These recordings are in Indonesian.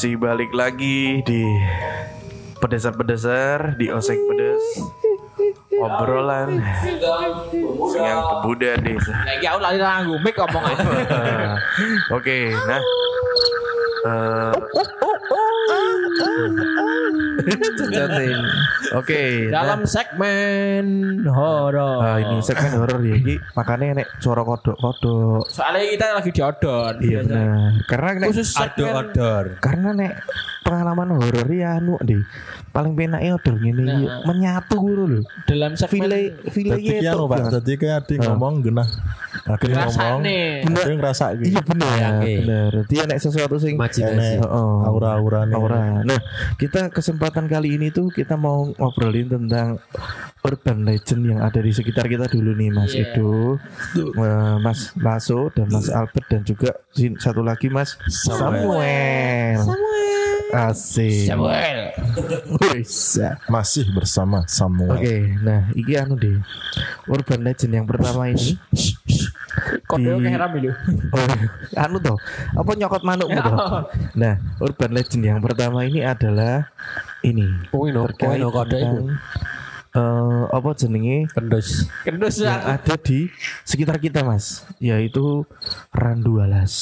Masih balik lagi di pedesar-pedesar di osek pedes obrolan yang pemuda desa. Lagi aku mic. Oke, nah eh, Oke, nah, Dalam segmen horor. ah, ini segmen horor ya, ini makanya nek suara kodok-kodok. Soalnya kita lagi diodon. Iya benar. Karena nek Khusus segmen odor. karena nek pengalaman horor ya anu deh. Paling penaknya odor ngene iki, Nah. menyatu ngono lho. dalam segmen File file Pak, dadi ki ade ngomong genah. Ade ngomong. rasane. Ade ngrasa ki. Iya benar, Oke. benar. Dia nek sesuatu sing Imajinasi. Heeh. Aura-aurane. Aura. Nah, kita kesempatan kali ini tuh kita mau ngobrolin tentang urban legend yang ada di sekitar kita dulu nih, Mas Iya. Edo, eh, Mas Lasso dan Mas Albert dan juga satu lagi Mas Samuel. Asik. Samuel. Bisa. Masih bersama Samuel. Oke, nah iki anu deh. Urban legend yang pertama ini Kode Di- heram itu. Oh, anu toh, apa nyokot manukmu toh? Nah, urban legend yang pertama ini adalah ini Oh, ini terkait oh, ini kode itu. Eh, apa jenenge Kendus. Kendus yang ya. ada di sekitar kita mas, yaitu randu alas,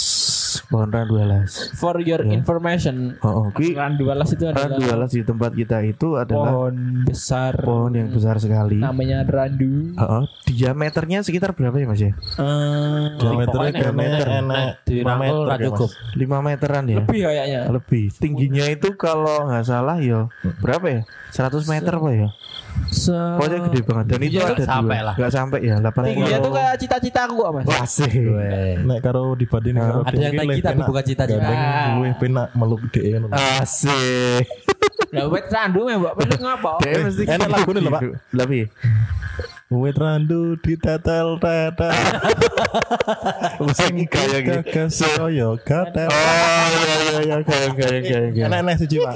pohon randu alas. For your Ya. information. Oh, oh kui Randu alas itu randu adalah alas di tempat kita itu adalah pohon besar. pohon yang besar sekali. Namanya randu. Oh, oh. diameternya sekitar berapa ya mas ya? Eh, Diameternya pokoknya kene meter. enek Di 5 meter rangkul ra ya, Mas. cukup. 5 meteran ya? lebih kayaknya. lebih tingginya itu kalau nggak salah ya berapa ya 100 meter apa ya Se pokoknya gede banget dan itu Iya, ada sampai dua lah. nggak sampai ya 80 tingginya tuh kayak cita-cita aku kok mas. Wah, asik. Nek karo dibanding karo Ada yang tinggi tapi bukan cita-cita. Luwih penak meluk dhek ngono. asik Lah wet randu ya mbak. Peluk ngapa? dia mesti Enak lagu nih lho, Pak. lebih Wit randu ditetel tetel. sing kayak gitu soyo gatel. oh iya iya iya kayak kayak kayak kayak Enek-enek siji Pak.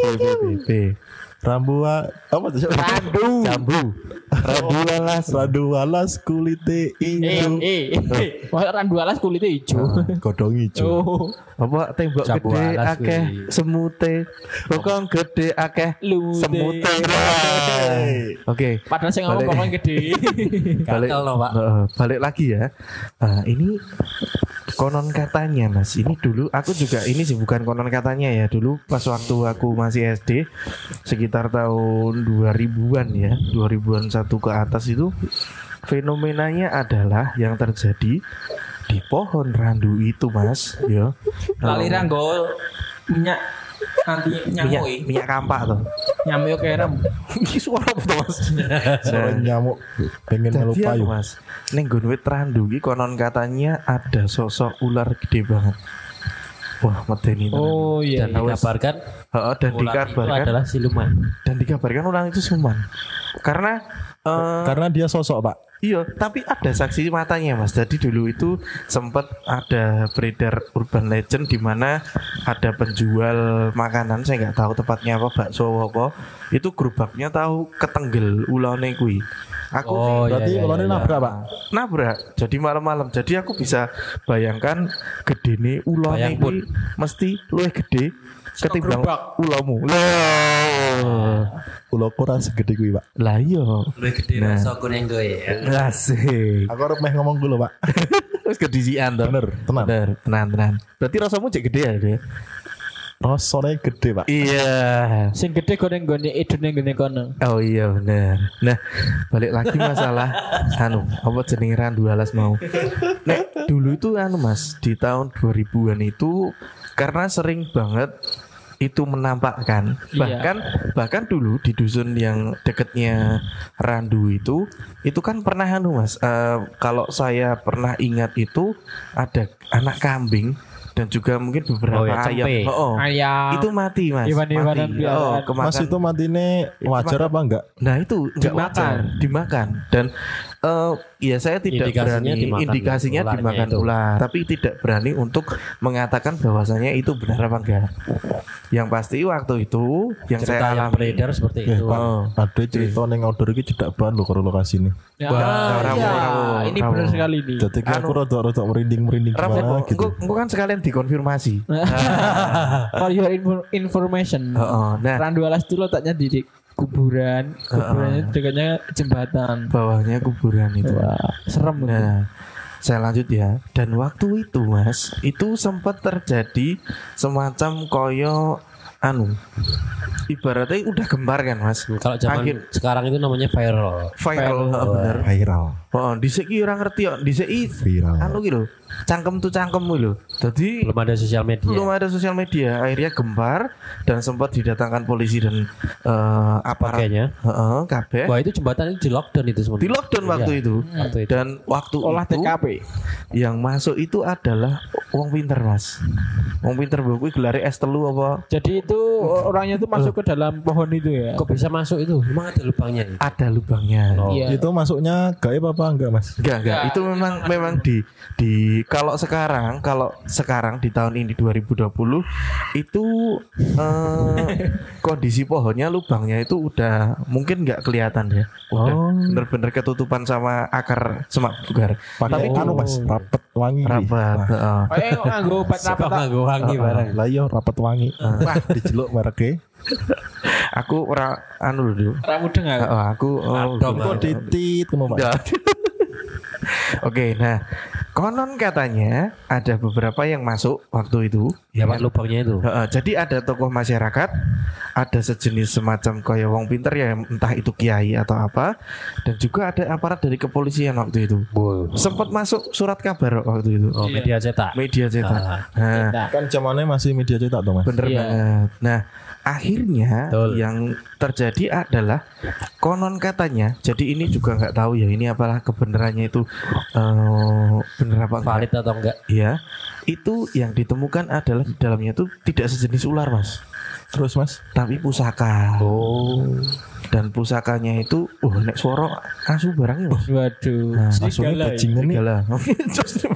Rambu apa tuh? Randu. jambu randu alas Randu alas kulite Eh, ijo. eh, eh. Masa randu alas kulitnya hijau. Godong ijo. Oh, apa tembok Jambu gede akeh semute bokong gede akeh semute oke padahal saya ngomong pokoknya gede. balik, loh, Pak. Heeh, balik lagi ya. Ah, ini konon katanya Mas. Ini dulu aku juga ini sih bukan konon katanya ya. Dulu pas waktu aku masih SD sekitar tahun 2000-an ya, 2000-an satu ke atas itu fenomenanya adalah yang terjadi di pohon randu itu Mas, ya. Lali ranggo minyak anti minyak, nyamuk. eh. minyak kampak tuh. Nyamuk kerem. Ini suara apa tuh Mas? Soalnya nyamuk pengen anu, Mas, ning nggon wit randu iki konon katanya ada sosok ular gede banget. Wah, medeni. Oh iya. Dan iya. dikabarkan Heeh, dan ular itu dikabarkan adalah siluman. dan dikabarkan ular itu siluman. Karena eh Karena dia sosok Pak. iya, tapi ada saksi matanya, Mas. Jadi dulu itu sempat ada beredar urban legend di mana ada penjual makanan, saya nggak tahu tepatnya apa, bakso apa. Itu gerobaknya tahu ketenggel ulane kuwi. Aku sih Oh, iya, Berarti iya, ulane iya. nabrak Pak. nabrak jadi malam-malam jadi aku bisa bayangkan gede nih ulone Bayang pun. mesti luwih gede ketimbang ulamu lah Ulo ora segede kuwi Pak. lah iya gede Nah. rasa kuning gue ya. asik Aku arep meh ngomong dulu Pak. terus kedisian tuh Bener, tenang. bener tenan tenan berarti rasamu cek gede ya dia Rasane gede Pak. iya Sing gede goreng gone idune gone kono. Oh iya bener Nah balik lagi masalah Anu Apa jenenge randu alas mau Nek dulu itu anu mas Di tahun 2000an itu Karena sering banget itu menampakkan Iya. bahkan bahkan dulu di dusun yang deketnya Randu itu itu kan pernah anu mas eh, kalau saya pernah ingat itu ada anak kambing dan juga mungkin beberapa Oh ya, ayam. Oh, oh. Ayam. itu mati mas Iwan-iwanan mati biaran. oh, Mas kemakan itu matine wajar apa enggak? Nah itu nggak Dimakan. wajar dimakan dan Eh, ya saya tidak Indikasinya berani dimakan indikasinya ularnya dimakan itu. ular, tapi tidak berani untuk mengatakan bahwasanya itu benar apa enggak. Yang pasti waktu itu yang Cerita saya yang alami beredar seperti Eh, itu. Oh. ada cerita neng outdoor iki cedak banget lho karo lokasi ini. Ya, iya, rawon, ini benar sekali nih. Jadi aku rada-rada merinding-merinding gimana gitu. engko- kan sekalian dikonfirmasi. For your info- information. Heeh, nah Randualas itu letaknya di di kuburan, kuburannya dekatnya jembatan. bawahnya kuburan itu. Wah, serem. itu. Nah, saya lanjut ya. Dan waktu itu, Mas, itu sempat terjadi semacam koyo anu. Ibaratnya udah gembar kan, Mas. Kalau zaman Akhir- sekarang itu namanya viral. Viral, heeh, bener. Viral. Oh, dhisik ki ora ngerti kok. Dhisik i Viral. anu ki lho. Cangkem tuh cangkem lho. Dadi Belum ada sosial media. belum ada sosial media, akhirnya gembar dan sempat didatangkan polisi dan eh, aparat Sebagainya. heeh, kabeh. Wah itu jembatan itu di lockdown itu sebenarnya. Di lockdown waktu Iya, itu. Waktu itu. Dan waktu Olah itu TKP. yang masuk itu adalah wong pinter, Mas. Wong pinter mbok kuwi gelare es telu apa? Jadi itu orangnya itu masuk ke dalam pohon itu ya. Kok bisa masuk itu? Emang ada lubangnya? Ada lubangnya. Oh. Iya. Itu masuknya gaib apa enggak, Mas? Enggak, enggak. Itu memang memang di di kalau sekarang kalau sekarang di tahun ini 2020 itu eh, kondisi pohonnya lubangnya itu udah mungkin nggak kelihatan ya. Udah Oh. bener-bener ketutupan sama akar semak bugar. Tapi anu, Mas, rapet wangi. rapat. heeh. Oh, eh, kok nganggo obat rapat nganggo wangi barang. Lah iya rapet wangi. Wah, dijeluk mereknya. Aku ora anu lho. Ramu dengar. Heeh, aku oh, gitu. Kok ditit Pak. Enggak. Oke, nah konon katanya ada beberapa yang masuk waktu itu. Ya Pak lubangnya itu. Heeh, jadi ada tokoh masyarakat, ada sejenis semacam kaya wong pinter ya entah itu kiai atau apa, dan juga ada aparat dari kepolisian waktu itu. Wow. Sempat masuk surat kabar waktu itu. Oh media cetak. Media cetak. Ah. Nah, Kan zamannya masih media cetak tuh, Mas. bener Iya. banget. Nah, akhirnya Betul. yang terjadi adalah konon katanya. Jadi ini juga nggak tahu ya ini apalah kebenarannya itu eh bener apa enggak. Valid atau enggak? Ya, itu yang ditemukan adalah di dalamnya itu tidak sejenis ular, Mas. Terus, Mas. Tapi pusaka. Oh. Dan pusakanya itu, oh nek suara asu barangnya, Mas. waduh. Nah, ya. bajingan nih. Segala.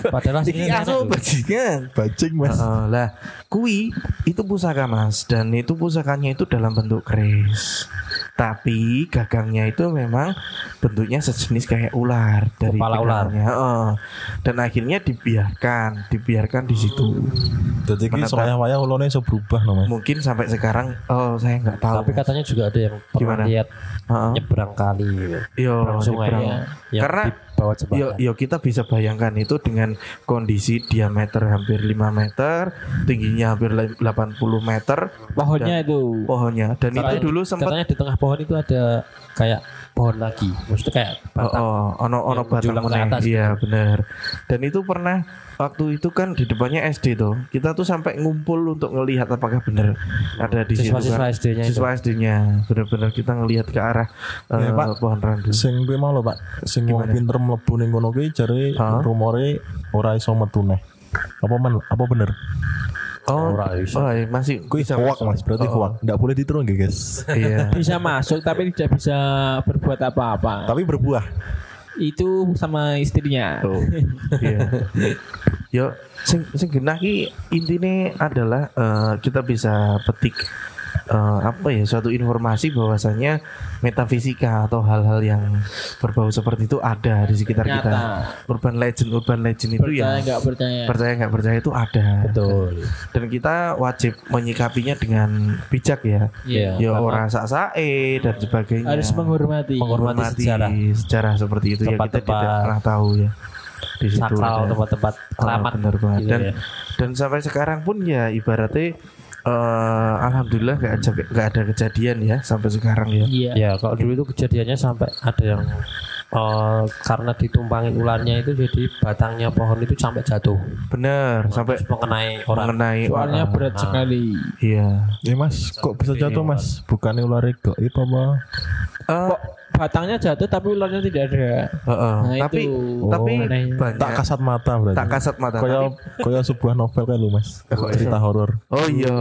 Padahal Iki asu bajingan. Bajing, Mas. Heeh, lah, kui itu pusaka mas, dan itu pusakanya itu dalam bentuk keris. Tapi gagangnya itu memang bentuknya sejenis kayak ular dari Kepala ular. pegangannya. Heeh. Dan akhirnya dibiarkan, dibiarkan di situ. Jadi Menata- soya-waya ulone iso berubah no, Mas. Mungkin sampai sekarang, oh saya nggak tahu. Tapi katanya juga ada yang pernah Gimana? lihat Heeh. nyebrang kali gitu. Yo, Nyebrang ya. Yang Karena di bawah jembatan. Yo, yo kita bisa bayangkan itu dengan kondisi diameter hampir 5 meter, tingginya hampir 80 meter Pohonnya itu. pohonnya. Dan Katanya- itu dulu sempat katanya di tengah pohon itu ada kayak pohon lagi. Maksudnya kayak Oh, batang. oh, ono ono Yang batang atas Iya, benar. Dan itu pernah waktu itu kan di depannya SD tuh. Kita tuh sampai ngumpul untuk ngelihat apakah benar ada di situ Siswa-siswa kan. SD-nya itu. Siswa SD-nya. Benar-benar kita ngelihat ke arah Ya, eh, Pak. pohon randu. Sing kuwi mau lho, Pak. Sing wong Gimana? pinter mlebu ning kono kuwi jare rumore ora iso metu neh. Apa men apa bener? Oh, Ora iso. oh, iya, masih Kuwi bisa hoak. Mas. Berarti Oh, oh. hoak. Enggak boleh ditiru nggih, guys. Iya. Bisa masuk tapi tidak bisa berbuat apa-apa. Tapi berbuah. Itu sama istrinya. Tuh. Iya. Yo, sing sing genah ki intine adalah eh, kita bisa petik eh, apa ya suatu informasi bahwasanya metafisika atau hal-hal yang berbau seperti itu ada di sekitar kita. Nyata. Urban legend, urban legend itu Percaya yang nggak percaya. percaya nggak percaya itu ada. Betul. Dan kita wajib menyikapinya dengan bijak ya. Iya. Ya orang sae dan sebagainya. Harus menghormati. Menghormati menghormati sejarah. sejarah seperti itu ya kita Tempat-tempat tidak pernah tahu ya. Di situ Sakral ada. tempat-tempat Oh, keramat. benar banget. gitu dan ya. dan sampai sekarang pun ya ibaratnya eh, alhamdulillah nggak ada nggak ada kejadian ya sampai sekarang ya. Iya. Ya kalau dulu itu kejadiannya sampai ada yang eh, karena ditumpangin ularnya itu jadi batangnya pohon itu sampai jatuh Benar sampai mengenai orang mengenai Soalnya orang. berat Nah. sekali. Iya. Ya Mas, kok bisa jatuh Mas? Bukannya ular gaib apa? Eh, batangnya jatuh tapi ularnya tidak ada. Heeh. Nah, tapi itu. tapi Oh. banyak Tak kasat mata berarti. tak kasat mata. Kaya Tapi- kaya sebuah novel kan lu Mas. Cerita horor. oh iya,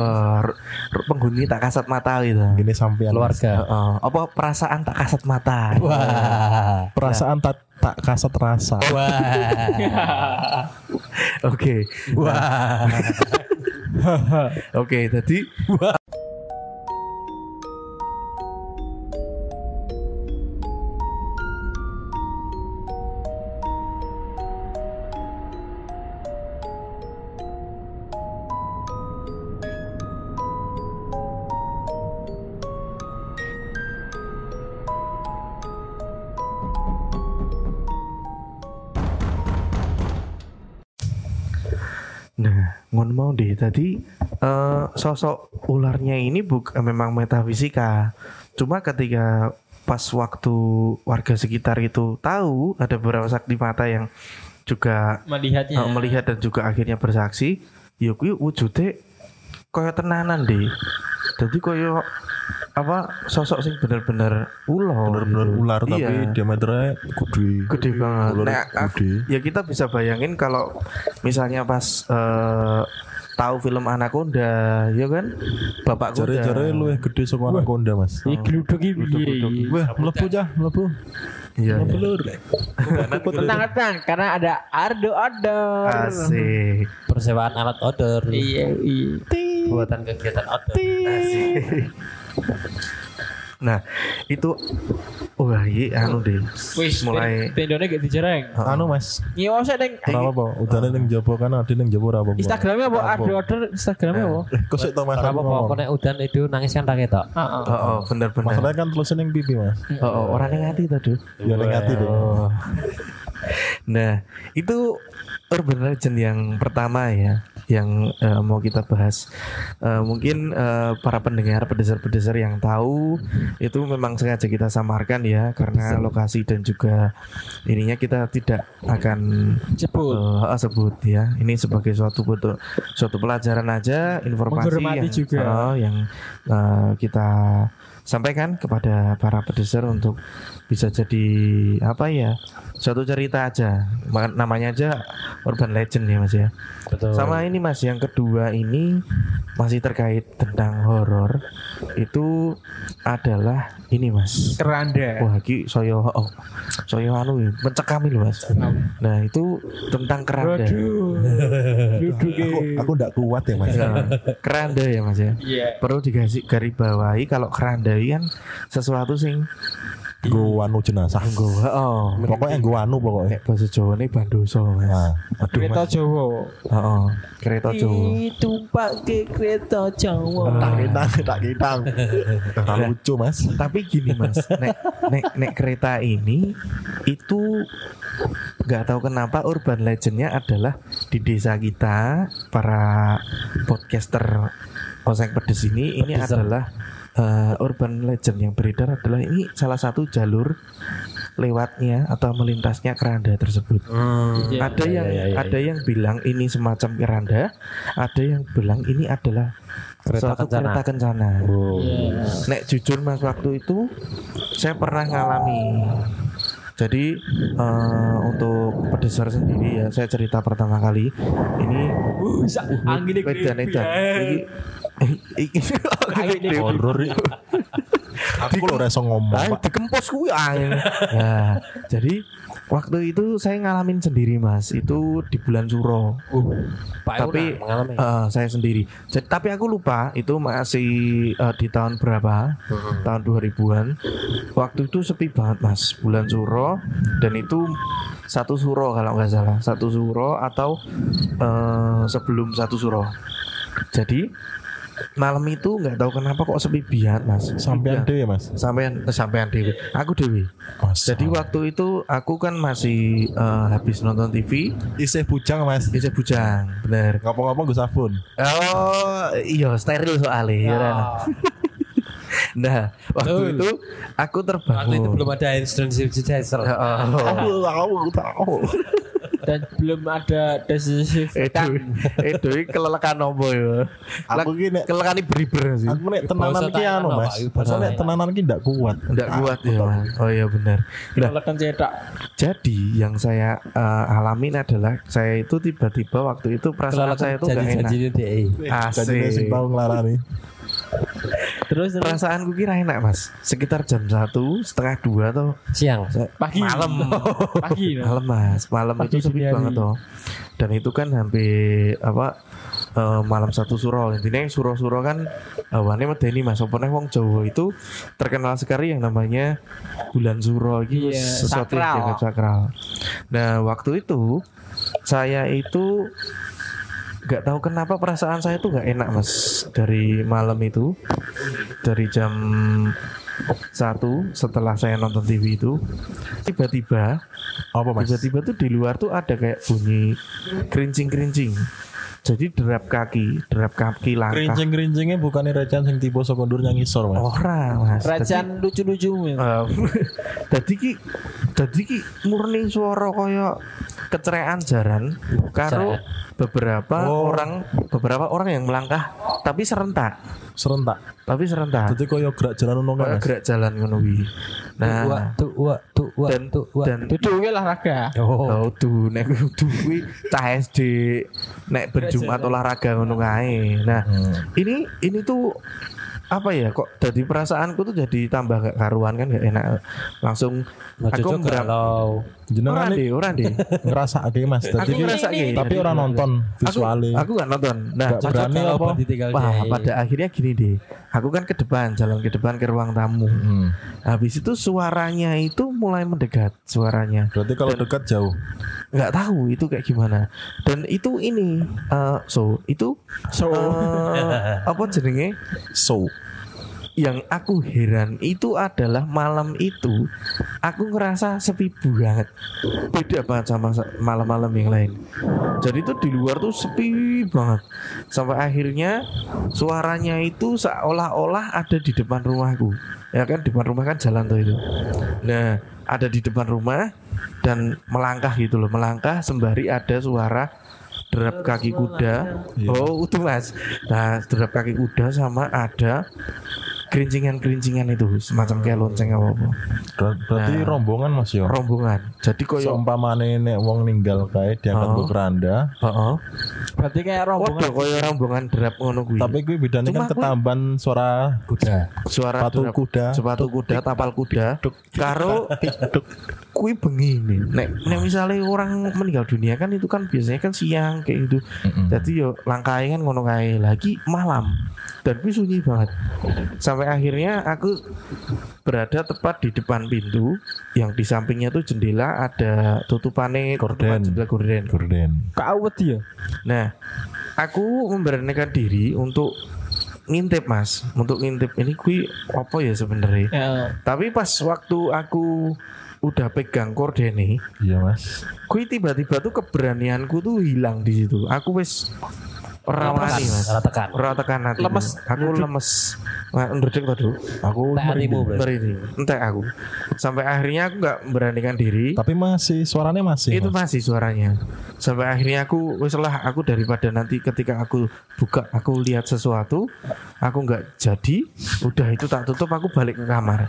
penghuni tak kasat mata itu. Gini sampean. Keluarga Heeh. apa perasaan tak kasat mata? wah Perasaan tak tak kasat rasa. wah Oke. wah Oke, jadi Tadi eh, sosok ularnya ini buk memang metafisika. Cuma ketika pas waktu warga sekitar itu tahu ada beberapa sakti mata yang juga Melihatnya. eh, melihat dan juga akhirnya bersaksi, ya kuwi wujude kaya tenanan deh. Jadi kaya apa sosok sing bener-bener ular. Bener-bener gitu. ular tapi Iya. diameternya gede. gede banget. Ular Nah, gede. ya kita bisa bayangin kalau misalnya pas eh, tahu film Anaconda, ya kan? Bapak kuda. Jare-jare luwih gede saka anaconda, Mas. Iki gluduk iki piye? Wah, mlebu cah, mlebu. Iya. iya. Belur. Tenang-tenang karena ada Ardo Odor. Asik. persewaan alat odor Iya, iya. buatan kegiatan outdoor Asik. Nah, itu wah iya anu deh. Wis mulai tendone gak dijereng. Anu, Mas. Ngiwose ning Ora apa, udane ning jaba kan ade ning jaba ora apa. Instagramnya apa? Ardo Odor Instagramnya apa? Eh, kok sik to Mas? Ora apa-apa ngomong. kok nek udan itu nangis kan ra ketok Heeh. Oh, oh bener-bener. Masalahnya kan tulisan ning pipi, Mas. Oh, oh, orang yang hati tadi. Ya ning ati lho. Oh. Nah, itu urban legend yang pertama ya, yang eh, mau kita bahas. Eh, mungkin eh, para pendengar, pedesar-pedesar yang tahu itu memang sengaja kita samarkan ya, karena lokasi dan juga ininya kita tidak akan Jebul. eh, sebut ya. Ini sebagai suatu bentuk suatu pelajaran aja, informasi Menghormati yang juga. eh, yang eh, kita sampaikan kepada para pedesar untuk bisa jadi apa ya suatu cerita aja. Ma- namanya aja urban legend ya mas ya. Betul. Sama ini mas yang kedua ini masih terkait tentang horor itu adalah ini mas. Keranda. wah ki soyo oh, soyo anu ya, mencekam ini mas. Nah itu tentang keranda. Aku aku ndak kuat ya, Mas. Nah, keranda ya mas ya. Iya. perlu dikasih garis bawahi kalau keranda ini kan sesuatu sing Nggo anu jenazah. Nggo, oh. Pokoknya anu pokoknya. Nek bahasa Jawa ini bandoso, Mas. Nah, aduh Kereta Mas. Jawa. Heeh. Kereta Jawa. Itu pakai kereta Jawa. Tak kitang, tak kitang. Ora lucu, Mas. Tapi gini, Mas. Nek nek nek kereta ini itu nggak tahu kenapa urban legendnya adalah di desa kita para podcaster oseng pedes ini ini adalah eh, urban legend yang beredar adalah ini salah satu jalur lewatnya atau melintasnya keranda tersebut. Iya. ada yang ada yang bilang ini semacam keranda, ada yang bilang ini adalah Kereta suatu kencana. kereta kencana. Iya. Nek jujur mas waktu itu saya pernah ngalami. Jadi eh, untuk pedesar sendiri ya saya cerita pertama kali ini Uh, sa- anginnya Horor. Aku lho ora iso ngomong, Ah, dikempos kuwi angin. Nah, jadi waktu itu saya ngalamin sendiri mas itu di bulan Suro. Pak tapi eh, saya sendiri. Jadi, tapi aku lupa itu masih eh, di tahun berapa? Tahun 2000-an. Waktu itu sepi banget mas, bulan Suro dan itu satu Suro kalau nggak salah, satu Suro atau eh, sebelum satu Suro. Jadi malam itu nggak tahu kenapa kok sepi banget mas. Sampean dhewe, Mas. sampean eh, sampean dewi. Aku dewi. Mas. Jadi waktu itu aku kan masih eh, habis nonton TV, isih bujang, Mas. bisa bujang, bener. Ngapa-ngapa nggo sabun. Oh iya steril soalnya ya kan? Nah waktu Betul. itu aku terbangun Waktu itu belum ada hand sanitizer. Allah. Aku tahu, tahu. dan belum ada desinfektan. Edo ini kelelekan apa ya? Aku ki nek kelelekan ini beriber sih. aku nek tenanan ki anu Mas. nek tenanan ki ndak kuat. Enggak kuat ya. Oh iya benar. Nah, Lekan cetak. jadi yang saya eh, alamin adalah saya itu tiba-tiba waktu itu perasaan saya itu enggak enak. Jadi sing Asik. tau nglarani. Terus terus. Perasaanku kira enak mas. Sekitar jam satu Setengah dua tuh Siang. pagi. Malam. Pagi. no? Malam mas. Malam Pagi itu sepi banget tuh Dan itu kan hampir Apa eh, Malam satu suro Intinya suro-suro kan Awane medeni mas. Opone wong Jawa itu Terkenal sekali yang namanya Bulan suro gitu Iya, Sesuatu yang sakral. dianggap sakral. Nah waktu itu Saya itu nggak tahu kenapa perasaan saya tuh nggak enak mas dari malam itu dari jam satu setelah saya nonton TV itu tiba-tiba Apa Mas? tiba-tiba tuh di luar tuh ada kayak bunyi kerincing kerincing jadi derap kaki derap kaki langkah Kerincing-kerincingnya bukannya recan sing tipe sekondur yang ngisor Mas. orang mas Jadi- Rajan lucu-lucu. men. Um, Dadi ki dadi ki murni suara kaya kecerean jaran karo beberapa Oh. orang beberapa orang yang melangkah tapi serentak Serentak. tapi serentak Jadi koyo gerak jalan ngono kan gerak jalan ngono kuwi nah Tuh, wa, tuh, wa, dan tuh, wa. dan we olahraga. Oh, Oh, tuh nek kudu kuwi cah SD nek berjumat olahraga ngono kae. Nah, Hmm. ini ini tuh apa ya kok jadi perasaanku tuh jadi tambah gak karuan kan gak enak langsung Aku kalau Jenengan nih deh orang deh ngerasa ake Mas. aku Jadi ngerasa kayak tapi orang nonton aku visualnya. aku gak nonton nah Gak berani kalau apa? wah pada akhirnya gini deh aku kan ke depan jalan ke depan ke ruang tamu Hmm. habis itu suaranya itu mulai mendekat suaranya Berarti kalau dekat jauh. nggak tahu itu kayak gimana dan itu ini eh, so itu So eh, apa jenenge So. Yang aku heran itu adalah malam itu aku ngerasa sepi banget. Beda banget sama sa- malam-malam yang lain. Jadi itu di luar tuh sepi banget. Sampai akhirnya suaranya itu seolah-olah ada di depan rumahku. Ya kan depan rumah kan jalan tuh itu. Nah ada di depan rumah dan melangkah gitu loh. Melangkah sembari ada suara derap kaki kuda. Oh itu mas. Nah derap kaki kuda sama ada kerincingan-kerincingan itu semacam kayak lonceng apa apa. Ber- Berarti Nah. rombongan Mas yo. rombongan. Jadi koyo Seumpamane nek wong ninggal kae diangkat Oh. ke keranda, heeh. Berarti kayak Waduh, rombongan. koyo rombongan derap ngono kuwi. Tapi kuwi bedane Cuma kan ketamban suara kuda. suara sepatu derap- kuda. sepatu kuda tapal kuda. Duk, karo kui bengi nih nek nek misalnya orang meninggal dunia kan itu kan biasanya kan siang kayak gitu. Jadi yo langkahnya kan ngono kae. Lagi malam. Dan sunyi banget sampai akhirnya aku berada tepat di depan pintu yang di sampingnya tuh jendela ada tutupannya Gorden. tutupan jendela gorden Gorden. Kawet ya. Nah, aku memberanikan diri untuk ngintip mas, untuk ngintip ini kui apa ya sebenarnya. Ya. Tapi pas waktu aku udah pegang kordene, Iya Mas. kui tiba-tiba tuh keberanianku tuh hilang di situ. Aku wes ora wani mas, Ora tekan. ora tekan hati. Lemes. Aku lemes. Nah, ndredeg tadi. Aku. Merinding. Entek aku. Sampai akhirnya aku nggak memberanikan diri. tapi masih suaranya masih. itu Mas. masih suaranya sampai akhirnya aku wis lah aku daripada nanti ketika aku buka aku lihat sesuatu aku nggak jadi udah itu tak tutup aku balik ke kamar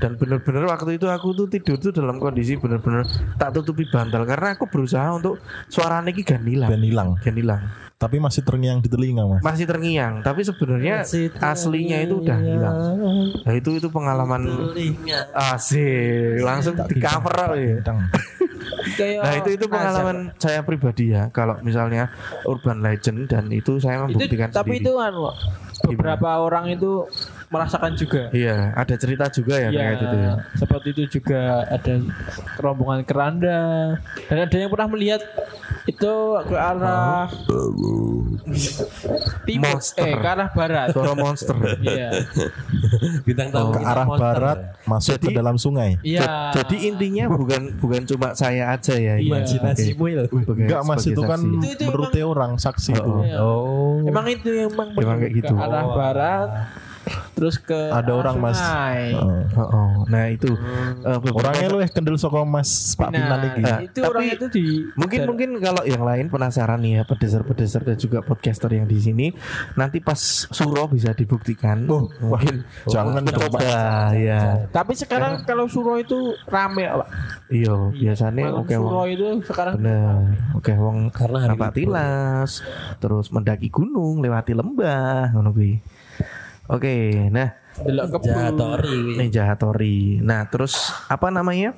dan bener-bener waktu itu aku tuh tidur tuh dalam kondisi bener-bener tak tutupi bantal karena aku berusaha untuk suaranya ini gak hilang hilang. gak hilang Tapi masih terngiang di telinga Mas. masih terngiang tapi sebenarnya aslinya itu udah hilang nah itu itu pengalaman asik langsung di cover ya Nah itu itu pengalaman saya pribadi ya. Kalau misalnya urban legend dan itu saya itu membuktikan tapi sendiri. itu kan beberapa orang itu merasakan juga Iya, ada cerita juga ya, ya, terkait itu ya. seperti itu juga ada rombongan keranda dan ada yang pernah melihat itu ke arah timur Monster. eh ke arah barat Suara monster. iya Bintang tamu Ke kita arah monster. barat masuk Jadi- ke dalam sungai. iya Jadi intinya bukan bukan cuma saya aja ya. ini. Imajinasimu ya. Enggak Mas itu kan. Itu- itu menurut orang saksi itu. Oh. Iya. Oh. emang itu emang Emang kayak gitu. ke arah barat terus ke Ada orang, Mas. Heeh. Oh, oh. Nah itu Hmm. beberapa- Orangnya lu eh kendel soko Mas Pak Pinan Nah. Nah, itu tapi orang itu di Mungkin mungkin kalau yang lain penasaran nih ya pedeser-pedeser dan juga podcaster yang di sini nanti pas suro bisa dibuktikan. Oh, mungkin jangan dong, Pak. coba ya. tapi sekarang kalau suro itu rame Pak. Iya, biasanya Malam oke suro wong. itu sekarang Bener. Oke wong Karena libur. tilas, terus mendaki gunung, lewati lembah ngono kuwi. Oke, nah delok kebun. Jahatori. Ninja Hattori. Nah, terus apa namanya?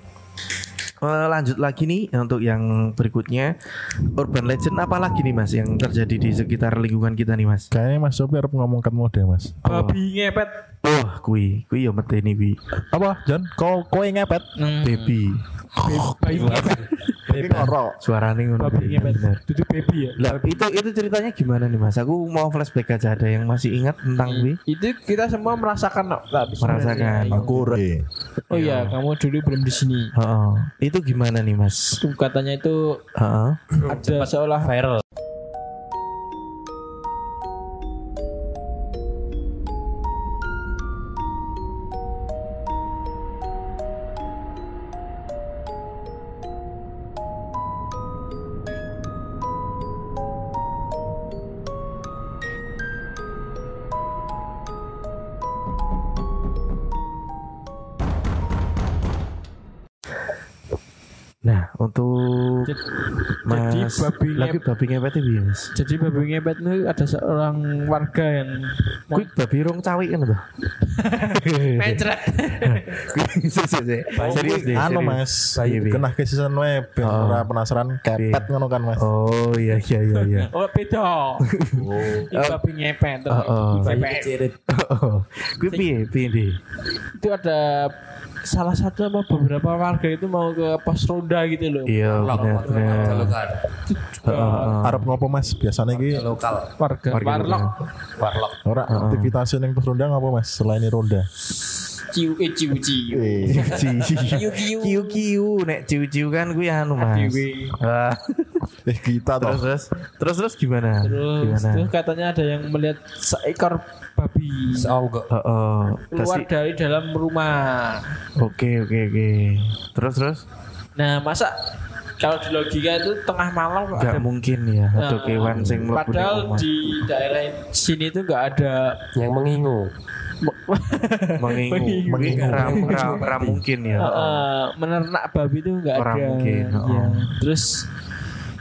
Eh, lanjut lagi nih untuk yang berikutnya urban legend apa lagi nih mas yang terjadi di sekitar lingkungan kita nih mas? Kayaknya Mas Sopi harus ngomong kat mode Mas. Babi ngepet. Oh, kui, kui yo meteni kui, Apa, Jan? Kau kau yang ngepet? baby, Ngepet. Ngorok. Babi ngepet. bener. Itu baby ya. Lah itu itu ceritanya gimana nih mas? Aku mau flashback aja ada yang masih ingat tentang kui? Itu kita semua merasakan no, tak, Merasakan. Aku re. Oh iya, kamu dulu belum di sini. Oh, itu gimana nih mas? Itu katanya itu Heeh. ada seolah Viral. Lagi babi ngepet itu ya mas? Jadi babi ngepet itu ada seorang warga yang Kui babi rong cawi kan tuh? mencret. serius deh. Anu serius. Mas, Iya, Bi. kena kesisan wae ben Oh. penasaran kepet ngono kan Mas. Oh iya iya iya iya. Oh beda. Babi ngepet. tuh. Oh, oh. Babi ngepet. Gue piye piye deh. Itu ada salah satu apa beberapa warga itu mau ke pos ronda gitu loh. Iya benar Lokal. Arep ngopo Mas? Biasanya iki Lokal. Warga, warlock. Warlock. ora aktivitas yang terus ronda apa Mas? Selain ini ronda. Ciu eh ciu ciu. Eh, Kiu kiu. Kiu kiu nek ciu ciu kan gue anu mas. Eh kita terus terus terus terus gimana? Terus Gimana? tuh katanya ada yang melihat seekor babi enggak. keluar Kasih- dari dalam rumah. Oke oke oke. Terus terus? Nah, masa kalau di logika itu tengah malam kok Gak ada mungkin ya. Ada Nah, kewan sing Padahal di daerah sini tuh nggak ada Yang mengingu. mengingu, Mengingu. Ram, ram, ram mungkin ya. eh, menernak babi itu nggak Orang ada. mungkin, oh. Iya. Terus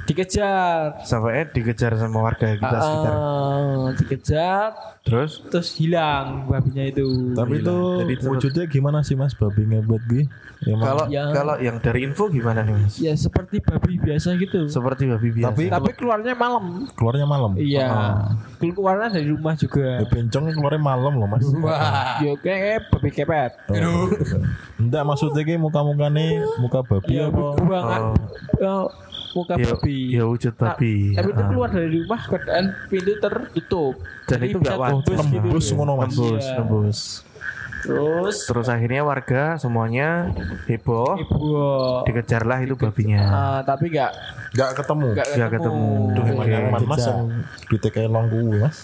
dikejar. Sampai dikejar sama warga kita sekitar. Eh, dikejar Terus? terus hilang babinya itu. Tapi itu Jadi terus- wujudnya gimana sih Mas babi ngebet ki? Emang Kalau Ya. kalau yang dari info gimana nih mas? Ya seperti babi biasa gitu. Seperti babi biasa. Tapi- Tapi keluarnya malam. keluarnya malam. Iya. Keluarnya dari rumah juga. Ya, bencong keluarnya malam loh Mas. Yo kayak babi kepet. Oh. Enggak maksudnya ki muka-mukane muka babi Iya, apa? buangan. Oh. Muka ya, babi. ya wujud Nah, babi. tapi itu Ah. keluar dari rumah keadaan pintu tertutup. Dan Jadi itu bisa wajar. tembus gitu. Tembus ngono Mas. Nembus, Iya. nembus. Terus Terus akhirnya warga semuanya heboh, ibu dikejarlah itu babinya. Ah, tapi nggak Enggak ketemu. nggak Nggak ketemu. Duh Oke. emang yang Mas yang duitnya kayak long Mas.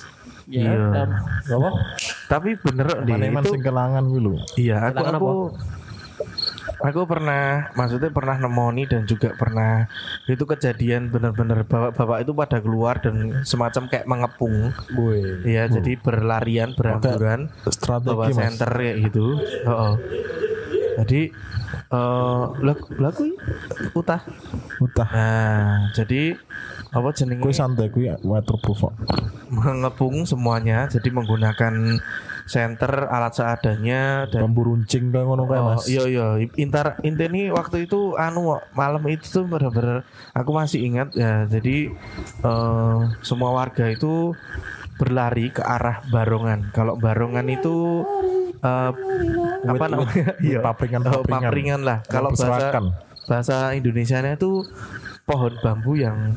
Ya, Iya. nah, Apa? Tapi bener deh Mana sing kelangan kuwi lho. Iya, aku aku aku pernah maksudnya pernah nemoni dan juga pernah itu kejadian bener-bener bapak-bapak itu pada keluar dan semacam kayak mengepung. Woi. Ya, jadi berlarian, berhamburan. bawa center kayak gitu. Oh, Jadi eh lah lah kuwi utah. Utah. Nah, jadi apa jenenge Kuwi santai kuwi waterproof kok. mengepung semuanya jadi menggunakan center alat seadanya dan Bambu runcing kayak ngono kayak Oh, Mas. iya iya intar inteni waktu itu anu malam itu tuh bener-bener aku masih ingat ya jadi eh, semua warga itu berlari ke arah Barongan kalau Barongan itu eh, apa namanya Iya. papringan, Oh, papringan. papringan lah kalau bahasa bahasa Indonesianya itu pohon bambu yang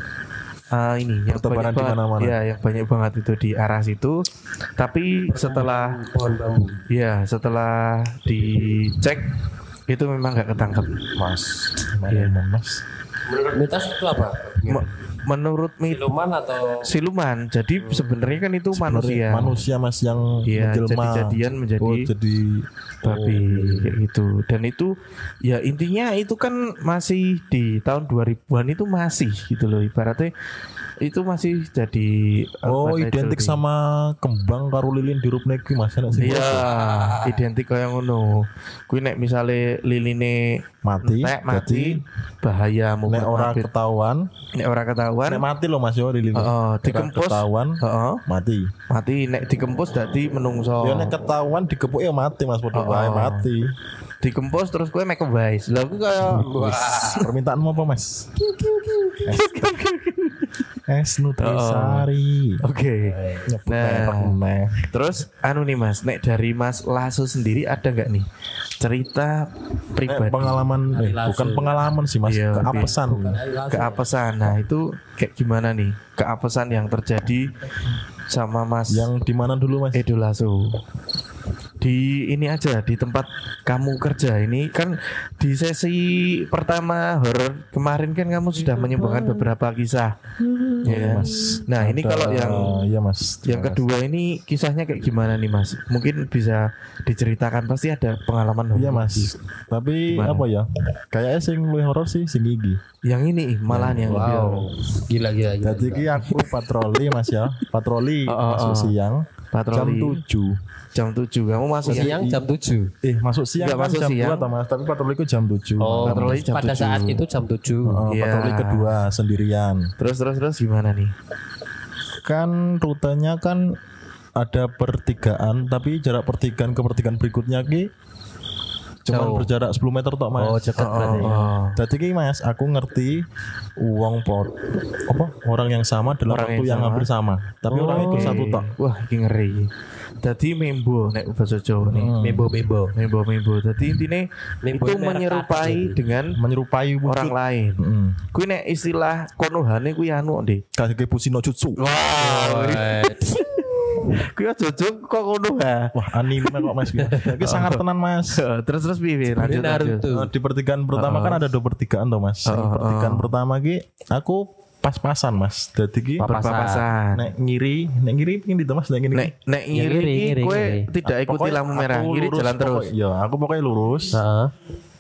eh, ini yang Bertebaran banyak di banget mana-mana. ya yang banyak banget itu di arah situ tapi setelah Pohon bambu. Ya setelah dicek itu memang nggak ketangkep. Mas. Iya. Mana Mas? Menurut mitos itu apa? Menurut mit Siluman atau siluman. Jadi sebenarnya kan itu manusia. Manusia mas yang Iya, menjelma. jadi-jadian menjadi oh, jadi babi kayak gitu. Dan itu ya intinya itu kan masih di tahun 2000-an itu masih gitu loh ibaratnya itu masih jadi Oh identik itu? sama kembang karo lilin di rupne kuwi mas enak sih. Iya, identik kayak ngono. Kuwi nek misale liline Mati, entek mati jadi bahaya nek ora ketahuan, nek ora ketahuan nek mati loh mas yo lilin. Heeh, dikempus. ketahuan Heeh, mati. mati nek dikempus dadi menungso. Ya nek ketahuan digepuk ya mati mas padha Oh. wae mati. Dikempus terus kowe make wise. Lah kuwi kaya Permintaanmu apa mas? Es Nutrisari. Oke. Nyebut Nah. meneh. Terus anu nih Mas, nek dari Mas Lasso sendiri ada nggak nih cerita pribadi pengalaman eh, Langsung. bukan pengalaman sih mas, Iya, keapesan. keapesan? Nah itu kayak gimana nih keapesan yang terjadi sama Mas Yang di mana dulu mas? Edo Lasso? Di ini aja di tempat kamu kerja ini kan di sesi pertama horor kemarin kan kamu sudah menyumbangkan beberapa kisah, ya kan? Mas. Nah ini kalau yang Iya mas. yang kedua ini kisahnya kayak gimana nih Mas? Mungkin bisa diceritakan pasti ada pengalaman Iya horor. mas. Tapi Gimana? apa ya? Kayaknya sing luwih horor sih sing iki. Yang ini malahan yang lebih Wow. Gila gila gila. Jadi ki aku patroli mas ya. Patroli Oh, oh, masuk oh. siang. Patroli. Jam 7 Jam 7 kamu masuk Siang jam 7. Eh masuk siang Nggak kan masuk jam siang. 2 toh mas. Tapi patroliku jam 7 Oh, Patroli jam pada 7. saat itu jam 7. Oh, Iya. patroli kedua sendirian. Terus terus terus gimana nih? Kan rutenya kan ada pertigaan tapi jarak pertigaan ke pertigaan berikutnya ki cuman Jauh. berjarak 10 meter tok mas. Oh, dekat berarti. Oh, Jadi ki mas, aku ngerti uang pot apa orang yang sama dalam Orang waktu yang yang, sama. hampir sama. Tapi orang itu Oke. satu tok. Wah, ini ngeri. Jadi membo nek bahasa Jawa nih. Hmm. Mebo mebo. Membo membo. Jadi intinya Membo itu menyerupai dengan Menyerupai wujud. orang lain. Heeh. Kuwi nek istilah konohane kuwi anu Dik. Kage pusino jutsu. Wah, kuwi aja kok kono ha. Wah, anime kok Mas. Iki sangat tenan Mas. terus terus piye lanjut. Naruto. Eh, Di pertigaan pertama kan ada dua pertigaan toh Mas. Pertigaan pertama ki aku pas-pasan Mas. Dadi ki Berpapasan. nek ngiri, nek ngiri pingin di Mas nek ngiri. Nek nek ngiri Ngiri, iki ngiri, tidak ikuti Pokoknya lampu merah, aku ngiri jalan terus. Ya, aku pokoknya lurus. Heeh.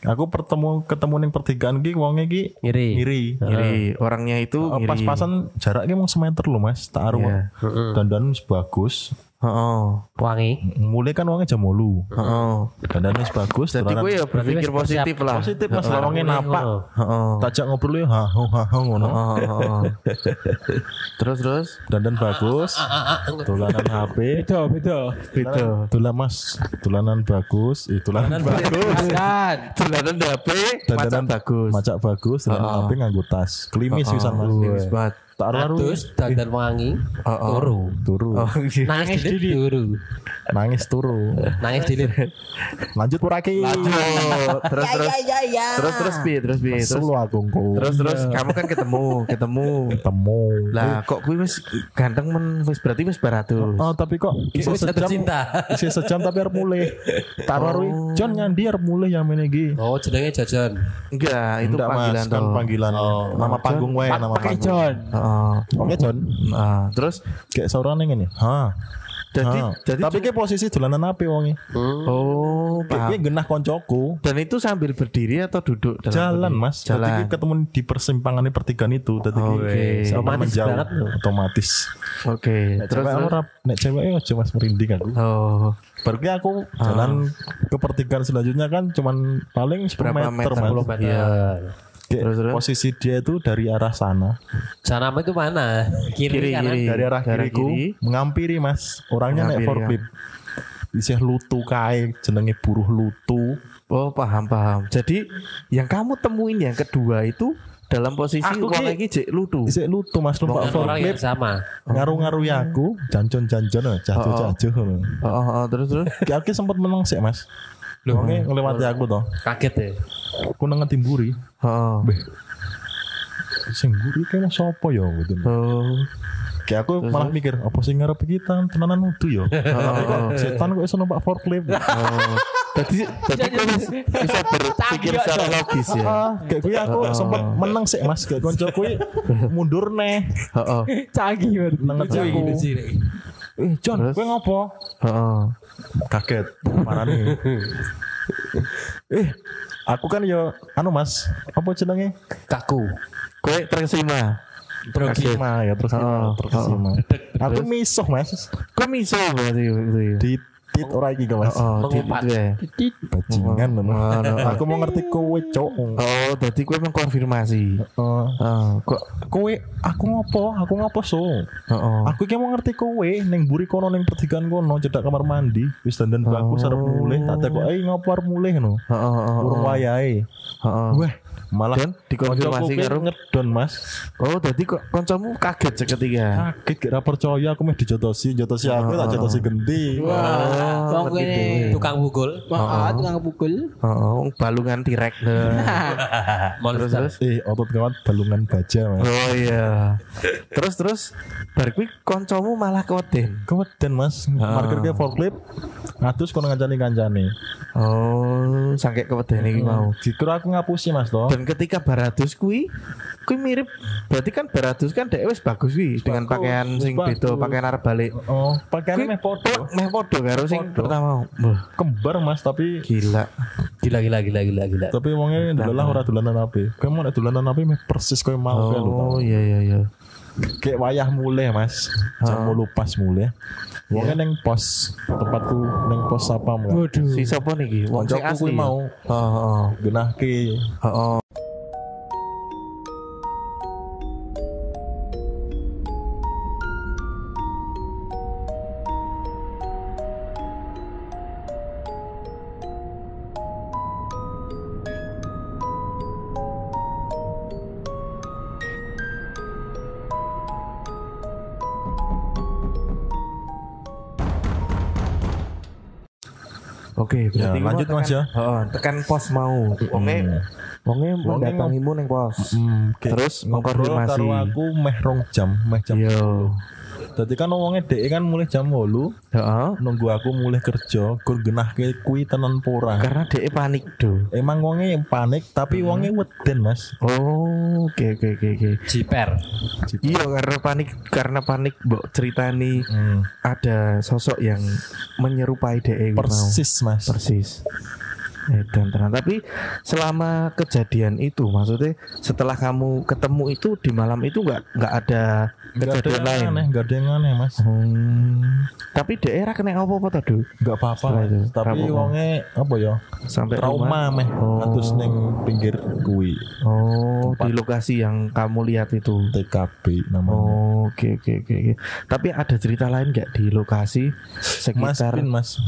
Aku pertemu ketemu ning pertigaan ki wonge ki Ngiri. ngiri. Ngiri, orangnya itu ngiri. pas-pasan jaraknya mau semeter loh Mas. Tak aru. Iya. Dandan bagus. Heeh. Wangi. Mulai kan wonge jam 8. Heeh. Dandan wis bagus. Jadi gue ya berpikir positif lah. positif Mas wonge napak. Heeh. Tajak ngobrol ya ha ha ha ha, ngono. Heeh, heeh. Terus terus Dandan bagus. Tulanan HP. Beda, beda. beda. Tulan Mas, tulanan bagus, eh tulanan bagus. Kan. Tulanan HP Dandanan bagus. Macak bagus, tulanan HP nganggo tas. Klimis pisan Mas. Bagus banget. Tak aru Terus dandan wangi. Oh, oh. Turu. turu. Oh, iya. Nangis dilit turu. Nangis turu. Nangis dilit. Lanjut Puraki. Lanjut. Terus terus. Terus terus bi, terus bi, terus Selu aku engko. terus terus kamu kan ketemu, ketemu. ketemu. Lah kok gue wis ganteng men wis berarti wis baratus. Oh, tapi kok isi Wis jatuh sejam. cinta. Isi sejam tapi arep mulai. Tak aru John nyandi arep mulai yang ini iki. Oh, jenenge jajan. Enggak, itu Enggak, panggilan Mas, kan panggilan. Nama panggung wae, nama panggung. John. Heeh. Oke, John. Ah, terus Kayak seorang yang ini. Ha. jadi Ha. jadi tapi kayak posisi dolanan apa wonge? oh paham. Kayak genah koncoku. Dan itu sambil berdiri atau duduk dalam Jalan berdiri? mas Jadi Jalan. ki ketemu di persimpangan pertigaan itu Tadi ki Oke. sampai Otomatis menjauh banget loh. Otomatis Oke, Nek terus cewek terus. ora Nek cewek aja mas merinding aku Oh, Baru aku jalan ke pertigaan selanjutnya kan Cuman paling 10 Berapa meter, meter? mas 10 meter. Iya. Kayak Terus, terus. Posisi dia itu dari arah sana Sana itu mana? Kiri, Kiri, kanan. kiri. Dari arah Dari kiriku kiri. Mengampiri mas Orangnya naik forklift Isih lutu kae Jenenge buruh lutu oh paham paham. Jadi yang kamu temuin yang kedua itu dalam posisi Aku uang ki- lagi cek lutu. Isih lutu mas numpak yang forklift sama. Ngaruh-ngaruhi aku Jancon-jancon Jajo-jajo Oh, oh, oh, terus terus. Kayak aku sempat menang sih mas Wonge ngelewati aku toh. Kaget ya. Aku nang ngetimburi Oh, Beh. Sing mburi kayak sopo ya gitu oh, Kayak aku malah mikir Apa sih ngarep kita tenanan udu ya? Setan kok iso numpak forklift? Oh. Tadi tadi wis- bisa berpikir secara logis ya. Kayak gue aku sempat menang sih mas. Kayak konco gue mundur neh. Heeh. Canggih banget. nenget aku? eh John gue ngopo? Heeh. Kaget parah nih eh aku kan yo anu mas apa jenenge Kaku. Kowe terkesima. terkesima ya terus Oh, terkesima aku misuh mas Kowe miso berarti itu ya. di tit ora iki Kak, mas Oh, di Mengumpat. itu ya. Titit. bajingan Oh, oh, oh. aku mau ngerti kowe cok Oh, tadi kowe mengkonfirmasi. Oh, Oh, kok kowe aku ngopo aku ngopo so Heeh. aku ki mau ngerti kowe neng buri kono neng pertigaan kono cedak kamar mandi wis dandan bagus arep mulih tak tekok eh ngopo arep mulih no Heeh, heeh. urung wayahe Heeh. wah malah Dan dikonfirmasi karo ngedon mas Oh, tadi kok kancamu kaget seketika. kaget gak percaya aku meh dijotosi jotosi aku tak jotosi genti Wah, wong kene. Tukang pukul. Wah, tukang pukul. Heeh, wong balungan tirek. terus terus. eh otot kawat balungan baja mas Oh iya. Terus terus bar kuwi kancamu malah keweden. keweden mas marker ke forklift ngatus kono ngancani kancane Oh, sampai keweden iki mau. dikira aku ngapusi mas toh Dan ketika Baratus kuwi kuwi mirip berarti kan Baratus kan wis bagus kuwi dengan bagus, pakaian sing beda, pakaian arep balik. oh pakaiannya Kuwi meh podo Meh podo karo sing pertama. Kembar mas tapi gila. Gila gila gila gila gila. tapi wongnya dolalah ora dolanan api kayak mau nek dolanan api meh persis kayak mau. Oh iya iya iya. kayak wayah mulai mas jam mulu pas mulai wongnya neng pos tempatku neng pos apa mau Waduh. Si sapa niki? Wong Koncoku asli kuwi ya? mau Oh, oh, genah ke oh, oh. Oke, berarti Ya, lanjut, tekan, Mas, ya. Heeh, tekan pos mau. Wonge wonge mendatangimu ning pos. hmm, kayak Terus mengkonfirmasi. karo aku meh rong jam meh jam Yo. Tadi kan ngomongnya dek kan mulai jam 8 Heeh. nunggu aku mulai kerja gur genah ke kui tenan pora Karena dhek panik do. emang wongnya panik tapi wongnya weden mas Oh, oke oke oke oke. Jiper. Iya karena panik karena panik mbok ceritani Hmm, ada sosok yang menyerupai DE mau. persis mas Persis. Eh, dan terang. Tapi selama kejadian itu, maksudnya setelah kamu ketemu itu di malam itu nggak nggak ada Gak ada kejadian yang lain. aneh, gak ada yang aneh mas Hmm. Tapi daerah kena apa-apa tadi? Gak apa-apa Tapi wongnya apa ya Sampai Trauma rumah. meh Oh. Atus neng pinggir kui Oh, di lokasi yang kamu lihat itu. TKP namanya Oh, oke oke oke. Tapi ada cerita lain nggak di lokasi Mas sekitar Pin mas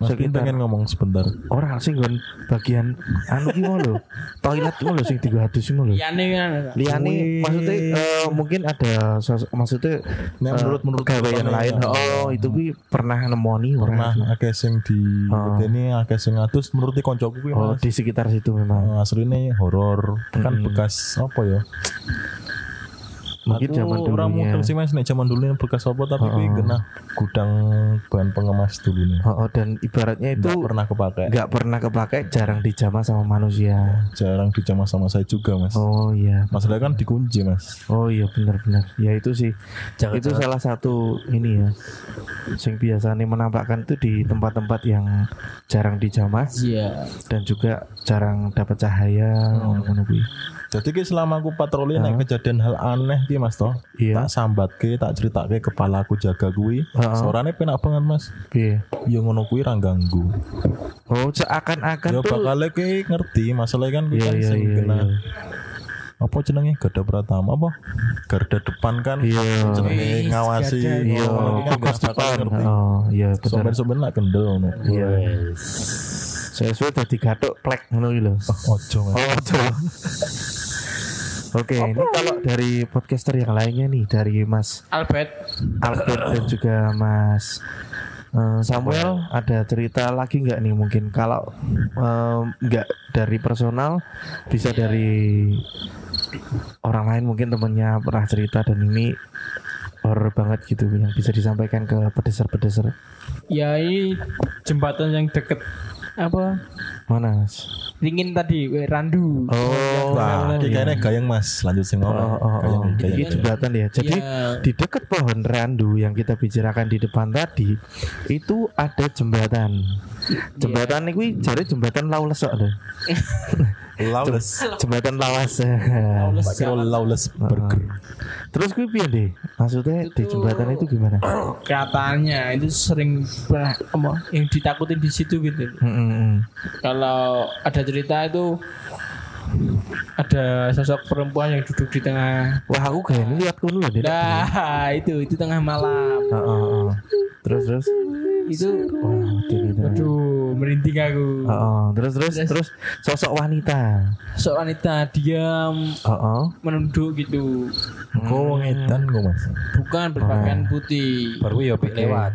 Mas Pin pengen ngomong sebentar orang sing nggon bagian anu ki ngono lho. Toilet ngono lho sing tiga hadus ngono lho. Liyane kan. Liane Wih. maksudnya eh, mungkin ada maksudnya Nah, menurut- menurut pegawai, lain. Oh, itu ki pernah nemoni Pernah akeh sing di Oh. ini akeh sing atus menurut koncoku kuwi Oh, di sekitar situ memang. Eh, aslinya horor kan Hmm. bekas apa ya Mungkin zaman orang dulunya. mudeng sih mas nek zaman dulu bekas apa tapi Oh. genah gudang bahan pengemas dulu nih Oh, oh, dan ibaratnya itu nggak pernah kepake nggak pernah kepakai, jarang dijamah sama manusia. jarang dijamah sama saya juga mas Oh iya. masalahnya kan dikunci mas Oh iya benar-benar. Ya itu sih. Jangan itu salah satu ini ya. Sing biasanya menampakkan itu di tempat-tempat yang jarang dijamah Iya. dan juga jarang dapat cahaya ngono kuwi. Jadi ki selama aku patroli nek kejadian hal aneh ki mas toh Iya. tak sambat ke tak cerita ke kepala aku jaga kuwi Heeh. suaranya penak banget mas Piye? ya ngono kuwi ra ganggu Oh, seakan-akan ya tuh bakal ki ngerti masalahnya kan kuwi Iya kan iya sing iya. kena iya. apa jenenge garda pratama apa garda depan kan Iya. jenenge ngawasi. Iya, kan fokus depan. ngerti Oh, iya benar. Soben-soben lah kendel ngono. Iya. Saya suwe dadi gathuk plek ngono iki lho. Oh, ojo Oke, ini kalau dari podcaster yang lainnya nih dari Mas Albert. Albert dan juga Mas eh, Samuel ada cerita lagi nggak nih mungkin? Kalau nggak dari personal bisa dari orang lain mungkin temennya pernah cerita dan ini horror banget gitu yang bisa disampaikan ke pedeser-pedeser. Ya ini jembatan yang deket apa Mana mas? ringin tadi we, randu Oh, Wah, ini kayaknya gayeng mas. Lanjut sing Oh, mau. oh, oh. Gayeng, gayeng. Ini jembatan ya. Jadi Iya. di dekat pohon randu yang kita bicarakan di depan tadi itu ada jembatan. Jembatan ini jari jembatan lawless kok deh. Lawless. Jembatan lawas. Kiro lawless burger. Terus gue piye deh? Maksudnya di jembatan itu gimana? katanya itu sering pernah apa, yang ditakutin di situ gitu hmm, hmm. kalau ada cerita itu ada sosok perempuan yang duduk di tengah Wah aku kayak lihat loh. Dek. nah itu itu tengah malam Oh, oh, oh. Terus terus. itu Wah, tuh. aduh merinding aku Oh, oh. Terus terus terus sosok wanita. seorang wanita diam Oh, oh. menunduk gitu Kok wong edan kok mas? bukan berpakaian putih Baru ya lewat.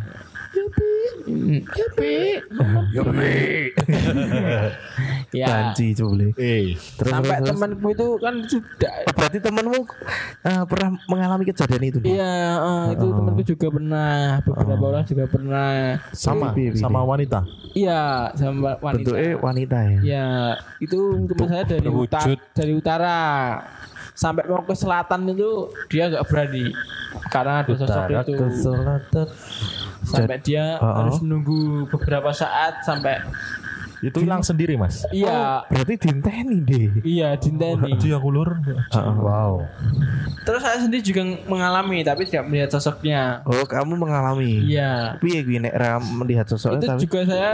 Hmm, Yapi. ya Banci coba. Eh, Terus sampai terus, temanku itu kan sudah Oh, berarti temanmu eh, pernah mengalami kejadian itu? Iya, eh, itu temanku juga pernah, beberapa orang juga pernah. sama piye, sama wanita. Iya, sama wanita. Bentuknya wanita ya. Iya, itu teman saya dari utara, dari utara sampai mau ke selatan itu dia nggak berani karena ada sosok Utara itu ke selatan. sampai dia Uh-uh. harus menunggu beberapa saat sampai Itu hilang sendiri mas. iya Berarti dinteni deh. iya dinteni Itu aku lur. Wow. terus saya sendiri juga mengalami tapi tidak melihat sosoknya Oh, kamu mengalami. iya Piye gue nek ra melihat sosoknya itu tapi juga saya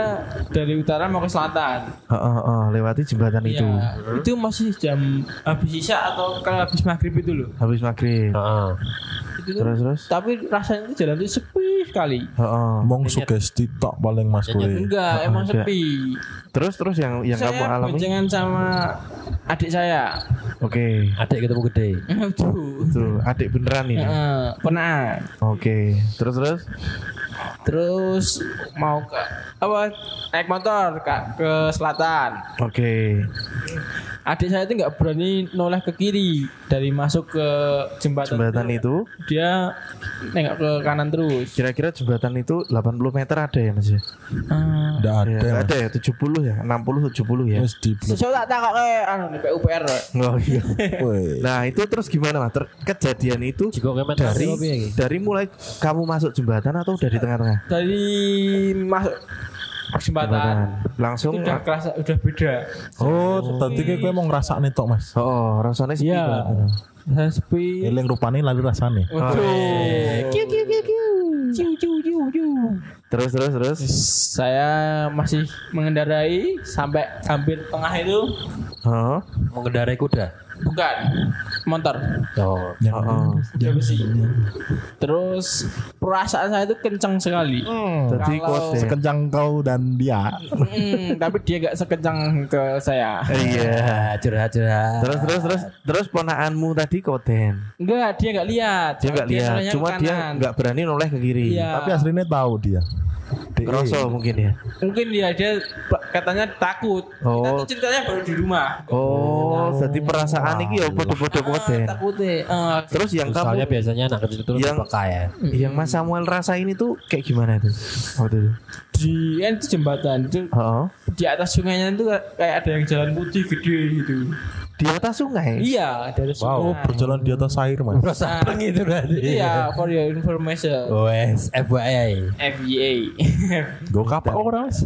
dari utara mau ke selatan oh, oh, oh, lewati jembatan itu. Iya, itu masih jam habis isya atau kalau habis maghrib itu loh. Habis maghrib. Heeh. Itu tuh, Terus terus. tapi rasanya itu jalan itu sepi sekali. Oh. Mong sugesti tok paling mas. Enggak, emang ada. sepi. Terus terus yang yang kamu saya alami? boncengan sama adik saya. Oke. Adik ketemu gede. Aduh. Tuh, adik beneran ini. Heeh, pernah. Oke. Terus terus. Terus mau ke apa naik motor ke, ke selatan. Oke. Adik saya itu nggak berani noleh ke kiri dari masuk ke jembatan. Jembatan itu Dia nengok ke kanan terus. kira-kira jembatan itu 80 meter ada ya Mas ya? Ah, Nggak ada. Ya, Mas. ada ya 70 ya, 60 70 ya. Blok. Sesuatu tak takok kayak anu di PUPR. Oh iya. Woi. Nah, itu terus gimana Mas? Ter- kejadian itu dari iki? dari mulai kamu masuk jembatan atau dari tengah-tengah? Dari masuk jembatan. Langsung Itu udah kerasa udah beda. Oh, tadi kayak kowe mau ngrasakne tok mas. Oh, rasanya sepi Iya. banget. Saya sepi. Eling rupane lali rasane. Waduh. Kiu kiu kiu kiu. Ciu ciu ciu ciu. Terus terus terus. Saya masih mengendarai sampai hampir tengah itu Oh. Mengendarai kuda. Bukan motor Oh. Yang Oh. besi. Terus perasaan saya itu kencang sekali. Jadi Kalau- sekencang kau dan dia. Hmm, tapi dia gak sekencang ke saya. Iya. Ah, curhat curhat. Terus terus terus terus ponakanmu tadi koden. Enggak, dia nggak lihat. Dia nggak lihat, cuma dia nggak berani noleh ke kiri. Iya. Tapi aslinya tahu dia. Kroso mungkin ya. Mungkin dia dia katanya takut. Oh. Kita tuh ceritanya baru di rumah. Oh, jadi perasaan ini ya podo-podo koden. Takutnya. eh, Terus yang Soalnya kamu biasanya anak kecil itu Yang- peka ya. yang Mas Samuel rasain itu kayak gimana itu? Waktu itu. di kan itu jembatan itu Oh, di atas sungainya itu kayak ada yang jalan putih gede gitu. Di atas sungai. Iya, dari sungai. berjalan di atas air mas. Nah, itu berarti. itu ya for your information. Wes, FYI. FYA. Gue kapak orang mas.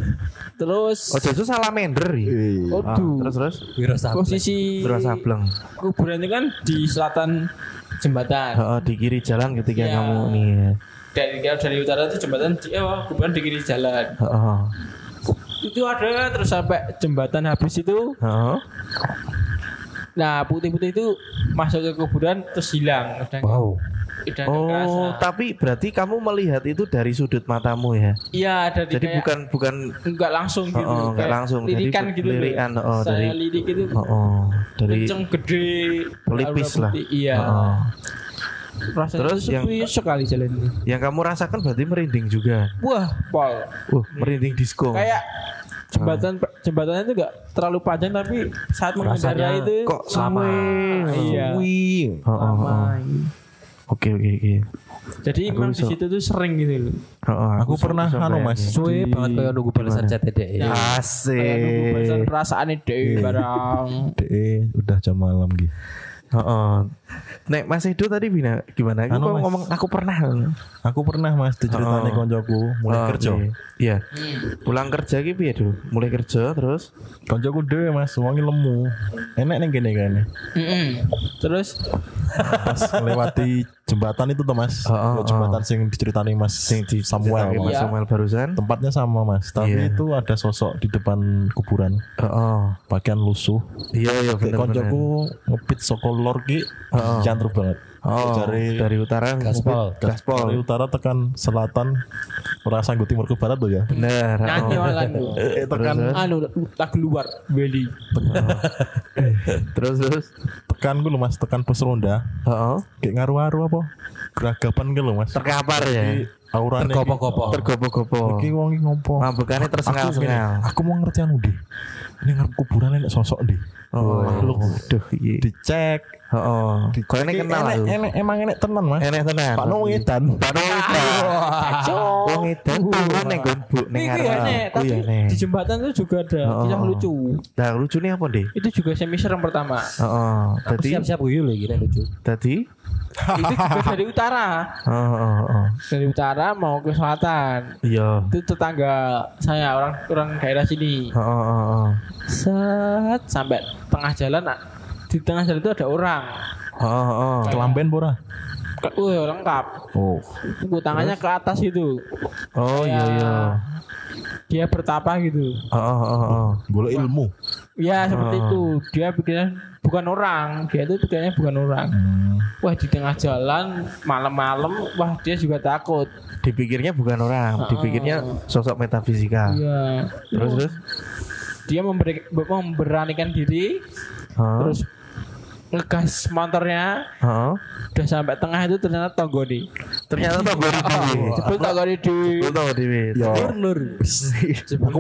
terus Oh, jadi salamander ya. Oh, Ah, Waduh. terus terus Wiro Sableng. posisi terus sableng. kuburan itu kan di selatan jembatan. Oh, di kiri jalan ketika Iya. kamu nih. ya. dari dari utara itu jembatan di oh, kuburan di kiri jalan oh. itu ada terus sampai jembatan habis itu Oh. Nah putih-putih itu masuk ke kuburan terus hilang Wow. nggak kerasa. Oh, tapi berarti kamu melihat itu dari sudut matamu ya. iya dari Jadi kayak bukan bukan nggak langsung gitu Oh, oh, nggak kayak langsung. Jadi lirikan gitu lirikan, oh, saya dari- lirik itu oh, oh dari kenceng gede pelipis lah. iya Oh, oh. rasanya Terus yang- sekali jalan itu Yang kamu rasakan berarti merinding juga. wah pol Uh, merinding disco. kayak jembatan jembatannya itu nggak terlalu panjang tapi saat mengendarai Rasanya itu kok suwe. iya Oh, oh, oh. Oke oke oke. Jadi Aku emang di situ tuh sering gitu loh. Oh, Aku iso- pernah anu. Mas. Suwe banget kayak nunggu balasan chat. Ya. Kayak nunggu Asik. balasan perasaan deh barang. DE udah jam malam gitu. Oh, Nek Mas Edo tadi bina gimana? Aku Anu, Mas. ngomong aku pernah. Aku pernah Mas diceritani Oh. koncoku mulai Oh, kerja. Iya. Iya. Pulang kerja gitu ya, Duh. Mulai kerja terus Koncoku dhewe Mas, wonge lemu. Enek ning kene. Mm-mm. Terus Pas melewati jembatan itu tuh Mas. Oh, oh, Ya, jembatan sing diceritani Mas sing di Samuel. Mas Iya. Samuel barusan. Tempatnya sama Mas, tapi Iya. itu ada sosok di depan kuburan Oh, oh. pakaian lusuh. Iya iya bener. koncoku ngepit soko lor ki Oh. Jantru banget. Oh, Dari dari utara Gaspol. dari Gaspol. utara tekan selatan ora sanggo timur ke barat tuh ya. Bener. nyanyi oh. malah kan. Eh, tekan Terus, Anu lagu luar Beli. Terus terus. tekan gue Mas, tekan pos ronda. Oh, oh. Kayak ngaruh-ngaruh apa? Geragapan gitu Mas. Terkapar ya. Iki aurane Tergopoh-gopoh. Tergopo-gopo. Iki wong iki ngopo? Mambekannya Aku tersengal-sengal. Aku mau ngerti anu deh. Ini ngarep kuburan enek sosok deh. Oh, Makhluk. Duh, iya. Dicek. Oh, oh. Kau ini Iki kenal enek, enek, emang enek tenan Mas. Enek tenan. Pak Nong edan. Pak Nong edan. Wong edan turun ning gonbuk ning arep. aneh, Oh, tapi iya, nih. di jembatan itu juga ada Oh. kisah lucu. Nah, lucunya apa, Deh? Itu juga semi serem pertama. Oh, oh. Aku Tadi siap-siap guyu loh gini lucu. tadi itu juga dari utara. Oh, oh, oh. Dari utara mau ke selatan. Iya. Itu tetangga saya orang orang daerah sini. Oh, oh, oh. Set sampai tengah jalan di tengah jalan itu ada orang. Oh, oh, oh. Kelamben pura. Wih, lengkap. Oh. Tunggu tangannya ke atas itu. Oh, iya, iya. Dia bertapa gitu. Oh, oh, oh, oh. Golek ilmu. Ya seperti Oh. itu. Dia pikirnya bukan orang. Dia itu pikirnya bukan orang. Hmm. Wah di tengah jalan malam-malam, wah dia juga takut. Dipikirnya bukan orang, dipikirnya sosok metafisika. Iya. Terus terus. Dia memberi, memberanikan diri, Oh, terus ngegas motornya. oh. Udah sampai tengah itu ternyata Tonggoni. Ternyata baru dewe. Jebul Tonggoni di tahu dewe. Ya. Nur. Aku